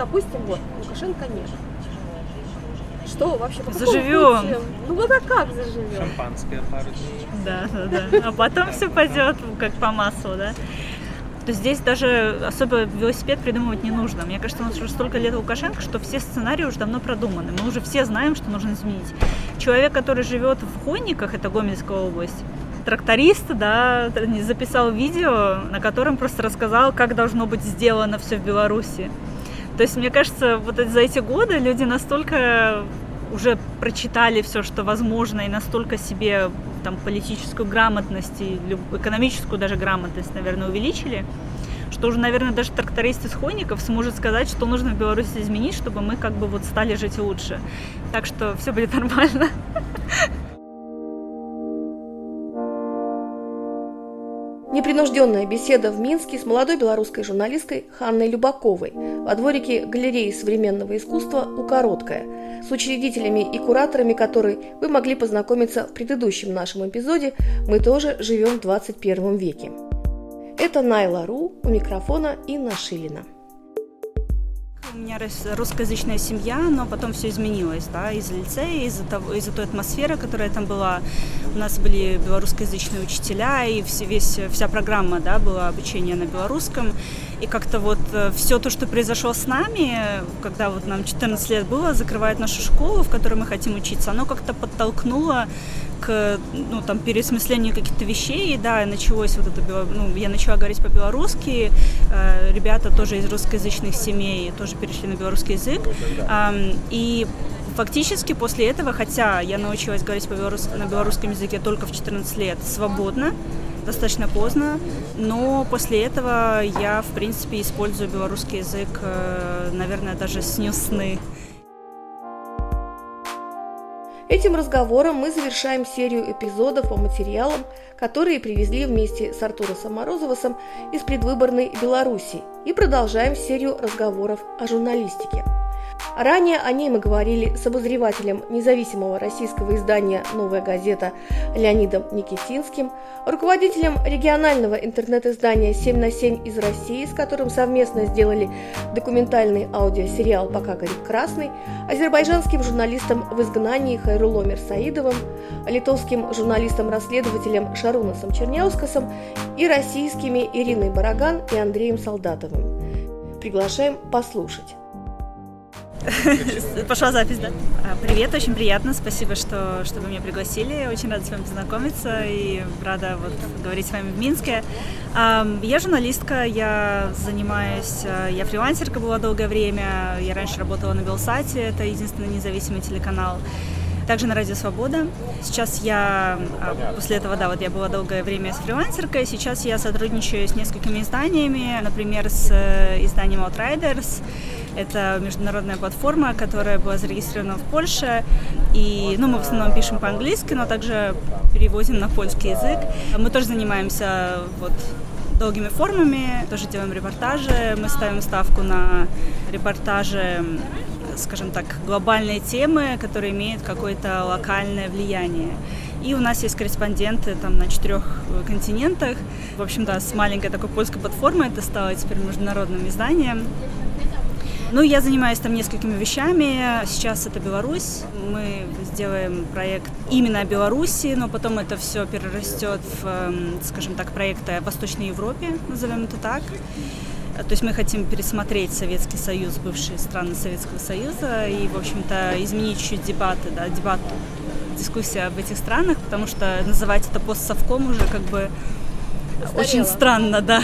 допустим, вот, Лукашенко нет. Что вообще? По Заживем. Ну вот а как заживем? Шампанское пару дней. Да, да, да. А потом все пойдет как по маслу, да. То здесь даже особо велосипед придумывать не нужно. Мне кажется, у нас уже столько лет Лукашенко, что все сценарии уже давно продуманы. Мы уже все знаем, что нужно изменить. Человек, который живет в Хойниках, это Гомельская область, тракторист, да, записал видео, на котором просто рассказал, как должно быть сделано все в Беларуси. То есть, мне кажется, вот за эти годы люди настолько уже прочитали все, что возможно, и настолько себе там политическую грамотность и экономическую даже грамотность, наверное, увеличили, что уже, наверное, даже тракторист из Хойников сможет сказать, что нужно в Беларуси изменить, чтобы мы как бы вот стали жить лучше. Так что все будет нормально. Непринужденная беседа в Минске с молодой белорусской журналисткой Ханной Любаковой во дворике галереи современного искусства у Короткая, с учредителями и кураторами которой вы могли познакомиться в предыдущем нашем эпизоде «Мы тоже живем в 21 веке». Это Найла Ру, у микрофона Инна Шилина. Меня русскоязычная семья, но потом все изменилось, да, из-за лицея, из-за того, из-за той атмосферы, которая там была. У нас были белорусскоязычные учителя, и все, весь, вся программа, да, была обучение на белорусском. И как-то вот э, все то, что произошло с нами, когда вот нам 14 лет было, закрывает нашу школу, в которой мы хотим учиться, оно как-то подтолкнуло к ну, там, переосмыслению каких-то вещей, да, началось вот это, ну, я начала говорить по-белорусски, э, ребята тоже из русскоязычных семей тоже перешли на белорусский язык, и фактически после этого, хотя я научилась говорить по на белорусском языке только в 14 лет свободно, достаточно поздно, но после этого я, в принципе, использую белорусский язык, э, наверное, даже сню сны. Этим разговором мы завершаем серию эпизодов по материалам, которые привезли вместе с Артуросом Морозовосом из предвыборной Беларуси и продолжаем серию разговоров о журналистике. Ранее о ней мы говорили с обозревателем независимого российского издания «Новая газета» Леонидом Никитинским, руководителем регионального интернет-издания «7 на 7» из России, с которым совместно сделали документальный аудиосериал «Пока горит красный», азербайджанским журналистом в изгнании Хайрулом Саидовым, литовским журналистом-расследователем Шарунасом Черняускасом и российскими Ириной Бараган и Андреем Солдатовым. Приглашаем послушать. Пошла запись, да? А, привет, очень приятно, спасибо, что, что вы меня пригласили. Очень рада с вами познакомиться и рада вот говорить с вами в Минске. Я журналистка, я занимаюсь, а, я фрилансерка была долгое время, я раньше работала на Белсате, это единственный независимый телеканал также на Радио Свобода. Сейчас я, а, после этого, да, вот я была долгое время с фрилансеркой, сейчас я сотрудничаю с несколькими изданиями, например, с э, изданием Outriders, это международная платформа, которая была зарегистрирована в Польше. И, ну, мы в основном пишем по-английски, но также переводим на польский язык. Мы тоже занимаемся вот долгими формами, тоже делаем репортажи. Мы ставим ставку на репортажи скажем так, глобальные темы, которые имеют какое-то локальное влияние. И у нас есть корреспонденты там на четырех континентах. В общем, да, с маленькой такой польской платформой это стало теперь международным изданием. Ну, я занимаюсь там несколькими вещами. Сейчас это Беларусь. Мы сделаем проект именно о Беларуси, но потом это все перерастет в, эм, скажем так, проект о Восточной Европе, назовем это так. То есть мы хотим пересмотреть Советский Союз, бывшие страны Советского Союза, и, в общем-то, изменить чуть дебаты, да, дебат, дискуссия об этих странах, потому что называть это постсовком уже как бы Очень странно, да.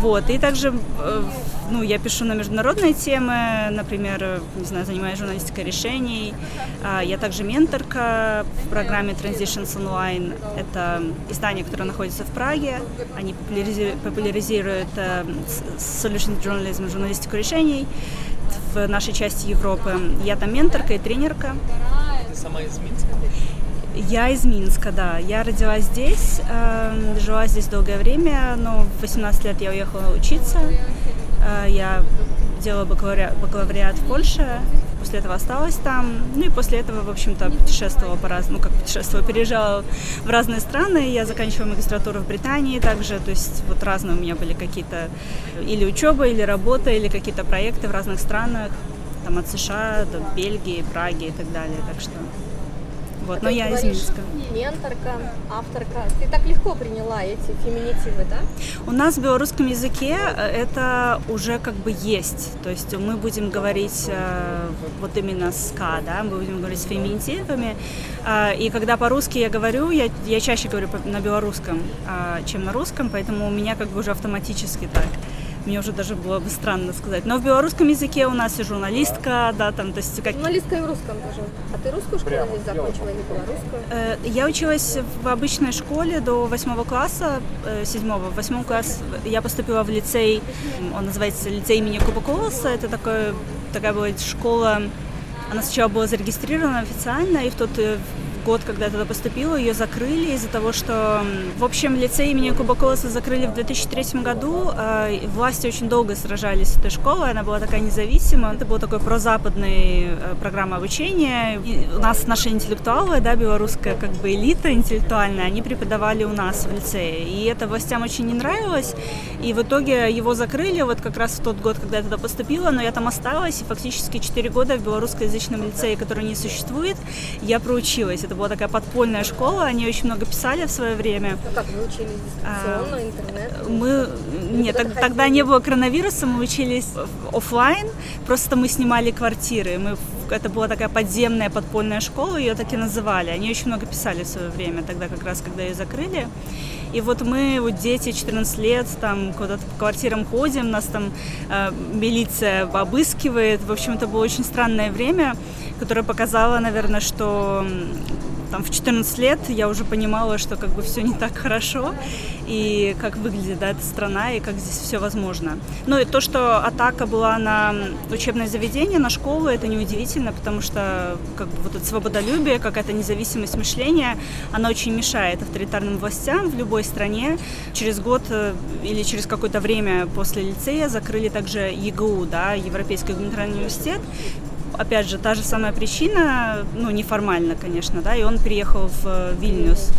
Вот. И также э, ну, я пишу на международные темы, например, не знаю, занимаюсь журналистикой решений. А, я также менторка в программе Transitions Online. Это издание, которое находится в Праге. Они популяризируют э, solution journalism, журналистику решений в нашей части Европы. Я там менторка и тренерка. Ты сама из Минска? Я из Минска, да. Я родилась здесь, э, жила здесь долгое время, но в 18 лет я уехала учиться. Э, я делала бакалавриат, бакалавриат в Польше, после этого осталась там. Ну и после этого, в общем-то, путешествовала по разному, ну как путешествовала, переезжала в разные страны. Я заканчивала магистратуру в Британии также, то есть вот разные у меня были какие-то или учеба, или работа, или какие-то проекты в разных странах, там от США до Бельгии, Праги и так далее. Так что вот, но я из Минска. Менторка, авторка. Ты так легко приняла эти феминитивы, да? У нас в белорусском языке э, это уже как бы есть. То есть мы будем говорить э, вот именно ска, да, мы будем говорить с феминитивами. Э, и когда по-русски я говорю, я, я чаще говорю на белорусском, э, чем на русском, поэтому у меня как бы уже автоматически так мне уже даже было бы странно сказать. Но в белорусском языке у нас и журналистка, да, там, то есть как... Журналистка и в русском тоже. А ты русскую школу здесь закончила или белорусскую? Э, я училась в обычной школе до восьмого класса, э, седьмого. В восьмом классе я поступила в лицей, он называется лицей имени Кубаколоса. Это такое, такая была школа, она сначала была зарегистрирована официально, и в тот э, год, когда я туда поступила, ее закрыли из-за того, что, в общем, лицей имени Кубаколоса закрыли в 2003 году. А, власти очень долго сражались с этой школой, она была такая независимая. Это была такой прозападная э, программа обучения. И у нас наши интеллектуалы, да, белорусская как бы элита интеллектуальная, они преподавали у нас в лицее. И это властям очень не нравилось. И в итоге его закрыли вот как раз в тот год, когда я туда поступила, но я там осталась, и фактически 4 года в белорусскоязычном лицее, который не существует, я проучилась. Это была такая подпольная школа, они очень много писали в свое время. А как вы учились дистанционно, а, интернет? Мы нет, так, тогда не было коронавируса, мы учились офлайн, просто мы снимали квартиры, мы это была такая подземная подпольная школа, ее так и называли. Они очень много писали в свое время, тогда как раз, когда ее закрыли. И вот мы, вот дети 14 лет, там куда-то по квартирам ходим, нас там э, милиция обыскивает. В общем, это было очень странное время, которое показало, наверное, что там в 14 лет я уже понимала, что как бы все не так хорошо, и как выглядит да, эта страна, и как здесь все возможно. Ну и то, что атака была на учебное заведение, на школу, это неудивительно, потому что как бы вот это свободолюбие, какая-то независимость мышления, она очень мешает авторитарным властям в любой стране. Через год э, или через какое-то время после лицея закрыли также ЕГУ, да, Европейский гуманитарный университет, опять же, та же самая причина, ну, неформально, конечно, да, и он переехал в э, Вильнюс.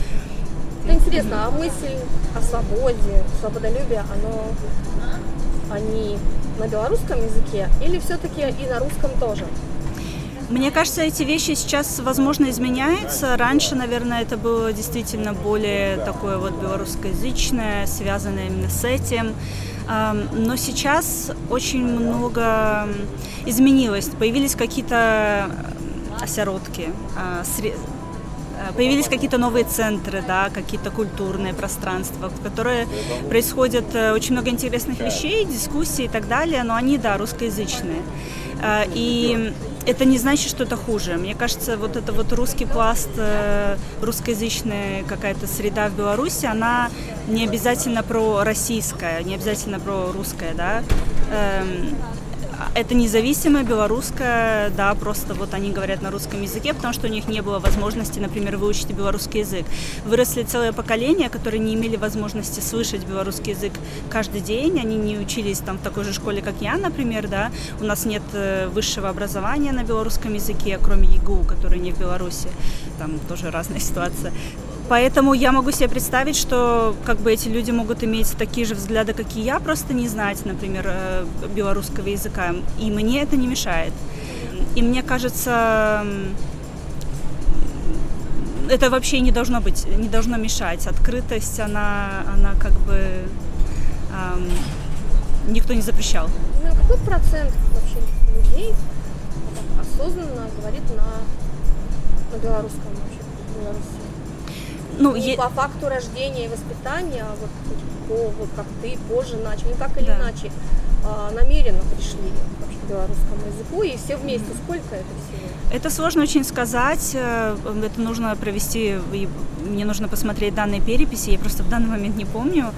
Ну, интересно, а мысль о свободе, свободолюбие, оно, они на белорусском языке или все-таки и на русском тоже? Мне кажется, эти вещи сейчас, возможно, изменяются. Раньше, наверное, это было действительно более такое вот белорусскоязычное, связанное именно с этим. Но сейчас очень много изменилось. Появились какие-то осяродки, а, а, появились какие-то новые центры, да, какие-то культурные пространства, в которые происходят э, очень много интересных вещей, дискуссий и так далее, но они, да, русскоязычные. А, и это не значит, что это хуже. Мне кажется, вот это вот русский пласт, э, русскоязычная какая-то среда в Беларуси, она не обязательно про российское, не обязательно про русское, да. Это независимая белорусская, да, просто вот они говорят на русском языке, потому что у них не было возможности, например, выучить белорусский язык. Выросли целое поколение, которые не имели возможности слышать белорусский язык каждый день, они не учились там в такой же школе, как я, например, да, у нас нет э, высшего образования на белорусском языке, кроме ЕГУ, который не в Беларуси, там тоже разная ситуация. Поэтому я могу себе представить, что как бы эти люди могут иметь такие же взгляды, как и я, просто не знать, например, э, белорусского языка. И мне это не мешает. И мне кажется, это вообще не должно быть, не должно мешать. Открытость, она, она как бы эм, никто не запрещал. Ну, какой процент вообще людей осознанно говорит на, на белорусском вообще, Беларуси? Ну, не е... по факту рождения и воспитания, вот, по, вот как ты позже начал, ну так или да. иначе, намеренно пришли к белорусскому языку, и все вместе, сколько это всего? Это сложно очень сказать, э, это нужно провести, мне нужно посмотреть данные переписи, я просто в данный момент не помню.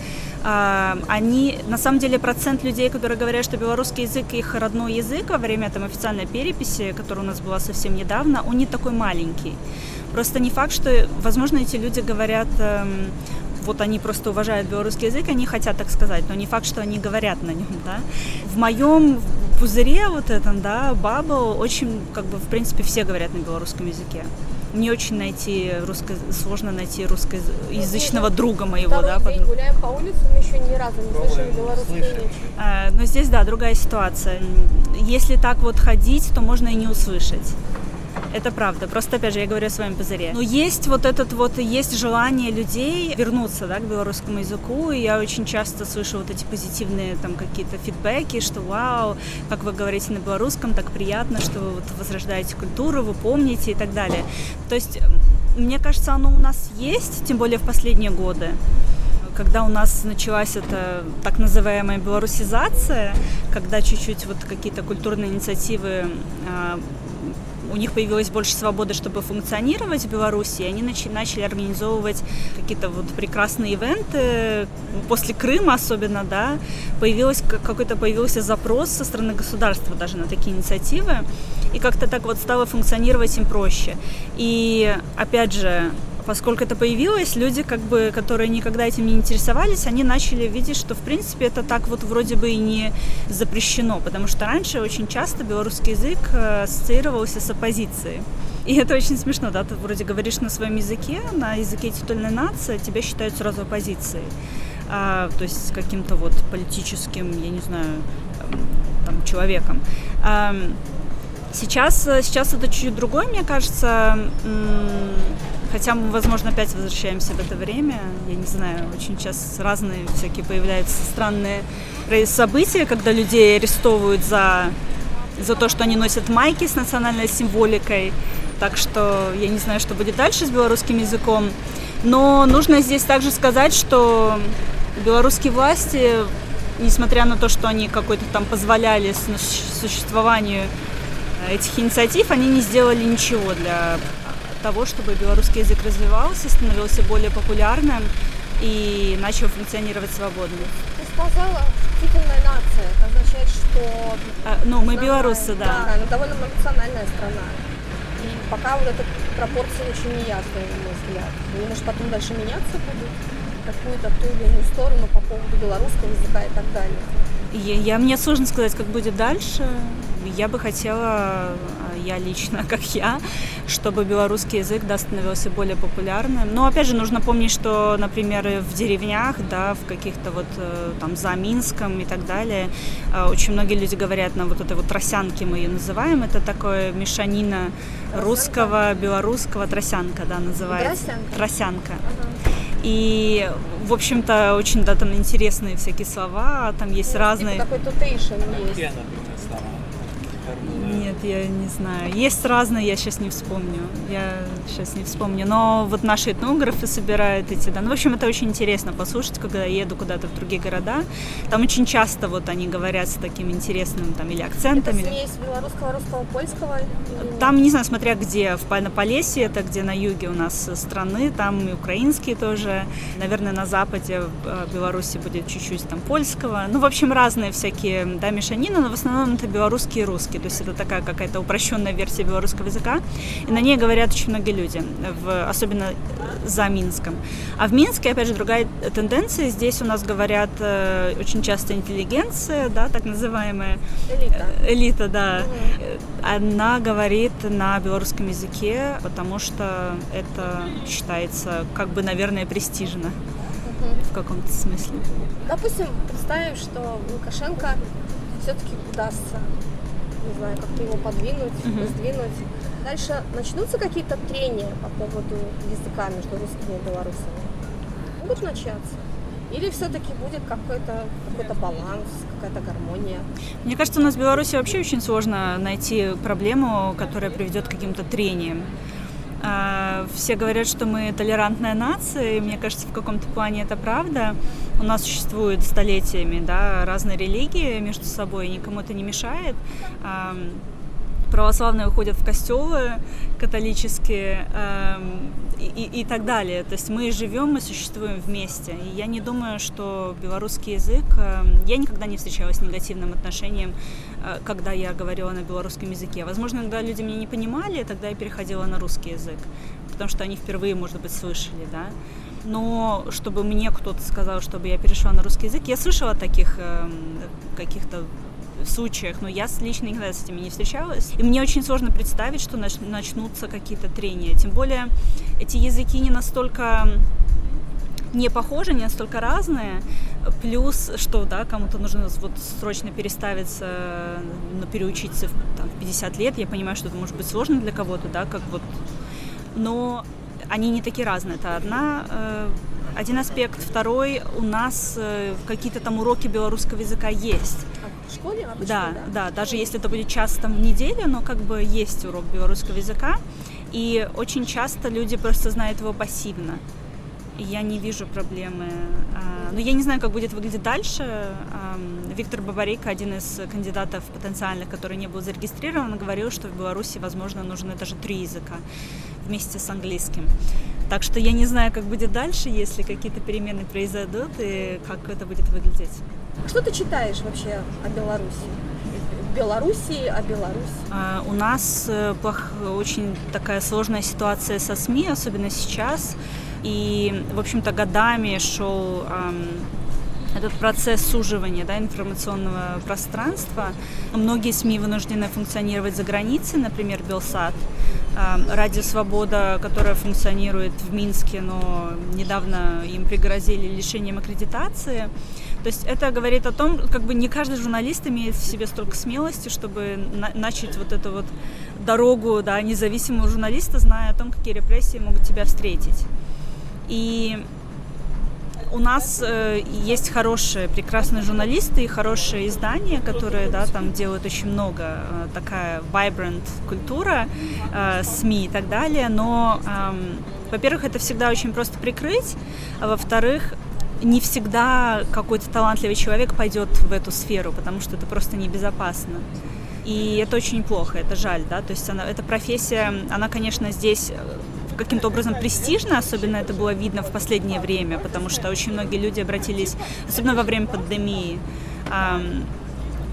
А, они, на самом деле, процент людей, которые говорят, что белорусский язык их родной язык во время там официальной переписи, которая у нас была совсем недавно, он не такой маленький. Просто не факт, что, возможно, эти люди говорят, эм, вот они просто уважают белорусский язык, они хотят так сказать, но не факт, что они говорят на нем, да. В моем пузыре вот этом, да, бабл, очень, как бы, в принципе, все говорят на белорусском языке. Не очень найти русско... сложно найти русскоязычного ну, друга моего, Второй да. день гуляем по улице, мы еще ни разу не слышали белорусскую речь. А, но здесь, да, другая ситуация. Если так вот ходить, то можно и не услышать. Это правда. Просто, опять же, я говорю о своем пузыре. Но есть вот этот вот, есть желание людей вернуться, да, к белорусскому языку, и я очень часто слышу вот эти позитивные там какие-то фидбэки, что вау, как вы говорите на белорусском, так приятно, что вы вот возрождаете культуру, вы помните и так далее. То есть, мне кажется, оно у нас есть, тем более в последние годы когда у нас началась эта так называемая белорусизация, когда чуть-чуть вот какие-то культурные инициативы а, у них появилось больше свободы, чтобы функционировать в Беларуси, они начали организовывать какие-то вот прекрасные ивенты. После Крыма особенно, да, появилось какой-то появился запрос со стороны государства даже на такие инициативы, и как-то так вот стало функционировать им проще. И опять же, поскольку это появилось, люди, как бы, которые никогда этим не интересовались, они начали видеть, что, в принципе, это так вот вроде бы и не запрещено, потому что раньше очень часто белорусский язык э, ассоциировался с оппозицией. И это очень смешно, да, ты вроде говоришь на своем языке, на языке титульной нации, тебя считают сразу оппозицией. А, то есть каким-то вот политическим, я не знаю, там, человеком. А, сейчас, сейчас это чуть-чуть другое, мне кажется. Хотя мы, возможно, опять возвращаемся в это время. Я не знаю, очень сейчас разные всякие появляются странные события, когда людей арестовывают за, за то, что они носят майки с национальной символикой. Так что я не знаю, что будет дальше с белорусским языком. Но нужно здесь также сказать, что белорусские власти, несмотря на то, что они какой-то там позволяли существованию этих инициатив, они не сделали ничего для того, чтобы белорусский язык развивался, становился более популярным и начал функционировать свободно. Ты сказала титульная нация, это означает, что... А, ну, мы белорусы, да. Да, но довольно многонациональная страна. И пока вот эта пропорция очень неясная, на мой взгляд. И, может, потом дальше меняться будет какую-то ту или иную сторону по поводу белорусского языка и так далее. Я, я, мне сложно сказать, как будет дальше. Я бы хотела я лично, как я, чтобы белорусский язык да, становился более популярным. Но опять же нужно помнить, что, например, в деревнях, да, в каких-то вот э, там за Минском и так далее, э, очень многие люди говорят на вот этой вот тросянке мы ее называем, это такое мешанина русского, белорусского, тросянка, да, называется. Тросянка. Тросянка. И, в общем-то, очень да, там интересные всякие слова, там есть ну, разные... Такой тутейшн есть. Нет, я не знаю. Есть разные, я сейчас не вспомню. Я сейчас не вспомню. Но вот наши этнографы собирают эти, да. Ну, в общем, это очень интересно послушать, когда я еду куда-то в другие города. Там очень часто вот они говорят с таким интересным там или акцентом. Это смесь белорусского, русского, польского? Или... Там, не знаю, смотря где. В Панополесье, это где на юге у нас страны, там и украинские тоже. Наверное, на западе э, Беларуси будет чуть-чуть там польского. Ну, в общем, разные всякие, да, мешанины, но в основном это белорусские и русские. То есть это такая какая-то упрощенная версия белорусского языка, и на ней говорят очень многие люди, в, особенно за Минском. А в Минске, опять же, другая тенденция. Здесь у нас говорят э, очень часто интеллигенция, да, так называемая. Элита. Э, элита, да. Угу. Она говорит на белорусском языке, потому что это считается, как бы, наверное, престижно в каком-то смысле. Допустим, представим, что Лукашенко все-таки удастся не знаю, как-то его подвинуть, uh-huh. сдвинуть. Дальше начнутся какие-то трения по поводу языка между русскими и белорусами? Могут начаться? Или все-таки будет какой-то какой баланс, какая-то гармония? Мне кажется, у нас в Беларуси вообще очень сложно найти проблему, которая приведет к каким-то трениям. А, все говорят, что мы толерантная нация, и мне кажется, в каком-то плане это правда. У нас существуют столетиями да, разные религии между собой, никому это не мешает православные уходят в костелы католические эм, и, и, так далее. То есть мы живем, мы существуем вместе. И я не думаю, что белорусский язык... Я никогда не встречалась с негативным отношением, когда я говорила на белорусском языке. Возможно, когда люди меня не понимали, тогда я переходила на русский язык, потому что они впервые, может быть, слышали, да. Но чтобы мне кто-то сказал, чтобы я перешла на русский язык, я слышала таких э, каких-то случаях, но я лично никогда с этими не встречалась. И мне очень сложно представить, что начнутся какие-то трения. Тем более эти языки не настолько не похожи, не настолько разные. Плюс, что да, кому-то нужно вот срочно переставиться, ну, переучиться там, в 50 лет. Я понимаю, что это может быть сложно для кого-то, да, как вот. Но они не такие разные. Это одна э, один аспект. Второй, у нас э, какие-то там уроки белорусского языка есть. А в школе обычно, да, да, да, даже если это будет час там в неделю, но как бы есть урок белорусского языка. И очень часто люди просто знают его пассивно я не вижу проблемы. А, но я не знаю, как будет выглядеть дальше. Виктор Бабарик, один из кандидатов потенциальных, который не был зарегистрирован, говорил, что в Беларуси, возможно, нужны даже три языка вместе с английским. Так что я не знаю, как будет дальше, если какие-то перемены произойдут и как это будет выглядеть. Что ты читаешь вообще о Беларуси? Белоруссии, о Беларуси? А, у нас э, плох, очень такая сложная ситуация со СМИ, особенно сейчас. И, в общем-то, годами шел этот процесс суживания да, информационного пространства. Многие СМИ вынуждены функционировать за границей, например, Белсат. Радио Свобода, которая функционирует в Минске, но недавно им пригрозили лишением аккредитации. То есть это говорит о том, как бы не каждый журналист имеет в себе столько смелости, чтобы на- начать вот эту вот дорогу да, независимого журналиста, зная о том, какие репрессии могут тебя встретить. И у нас э, есть хорошие, прекрасные журналисты и хорошие издания, которые, да, там делают очень много, э, такая vibrant культура, э, СМИ и так далее, но, э, во-первых, это всегда очень просто прикрыть, а во-вторых, не всегда какой-то талантливый человек пойдет в эту сферу, потому что это просто небезопасно. И это очень плохо, это жаль, да, то есть она, эта профессия, она, конечно, здесь каким-то образом престижно, особенно это было видно в последнее время, потому что очень многие люди обратились, особенно во время пандемии,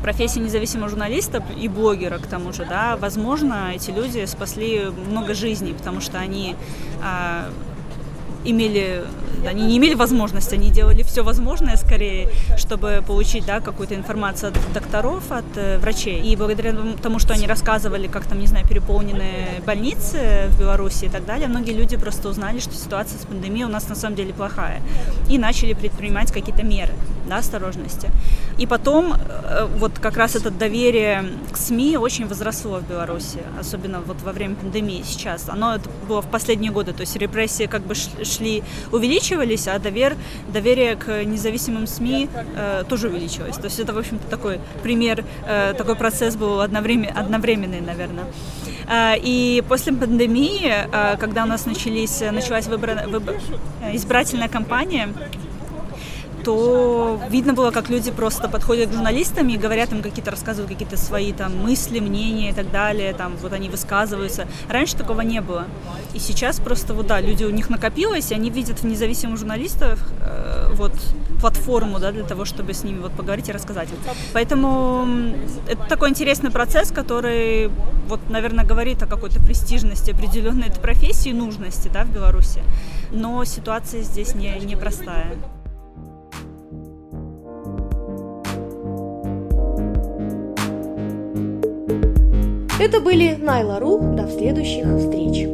профессия независимого журналиста и блогера к тому же, да, возможно, эти люди спасли много жизней, потому что они а, имели, они не имели возможности, они делали все возможное скорее, чтобы получить да, какую-то информацию от докторов, от э, врачей. И благодаря тому, что они рассказывали, как там, не знаю, переполнены больницы в Беларуси и так далее, многие люди просто узнали, что ситуация с пандемией у нас на самом деле плохая. И начали предпринимать какие-то меры да, осторожности. И потом э, вот как раз это доверие к СМИ очень возросло в Беларуси, особенно вот во время пандемии сейчас. Оно это было в последние годы, то есть репрессии как бы шли, увеличивались, а довер, доверие к независимым СМИ э, тоже увеличилось. То есть это, в общем-то, такой пример, э, такой процесс был одновременно, одновременный, наверное. Э, и после пандемии, э, когда у нас начались, началась выбор, выбор, избирательная кампания, то видно было, как люди просто подходят к журналистам и говорят им какие-то, рассказывают какие-то свои там мысли, мнения и так далее, там вот они высказываются. Раньше такого не было. И сейчас просто вот да, люди у них накопилось, и они видят в независимых журналистах э, вот платформу, да, для того, чтобы с ними вот поговорить и рассказать. Поэтому это такой интересный процесс, который вот, наверное, говорит о какой-то престижности определенной этой профессии, нужности, да, в Беларуси. Но ситуация здесь не непростая. Это были Найла Ру. До следующих встреч.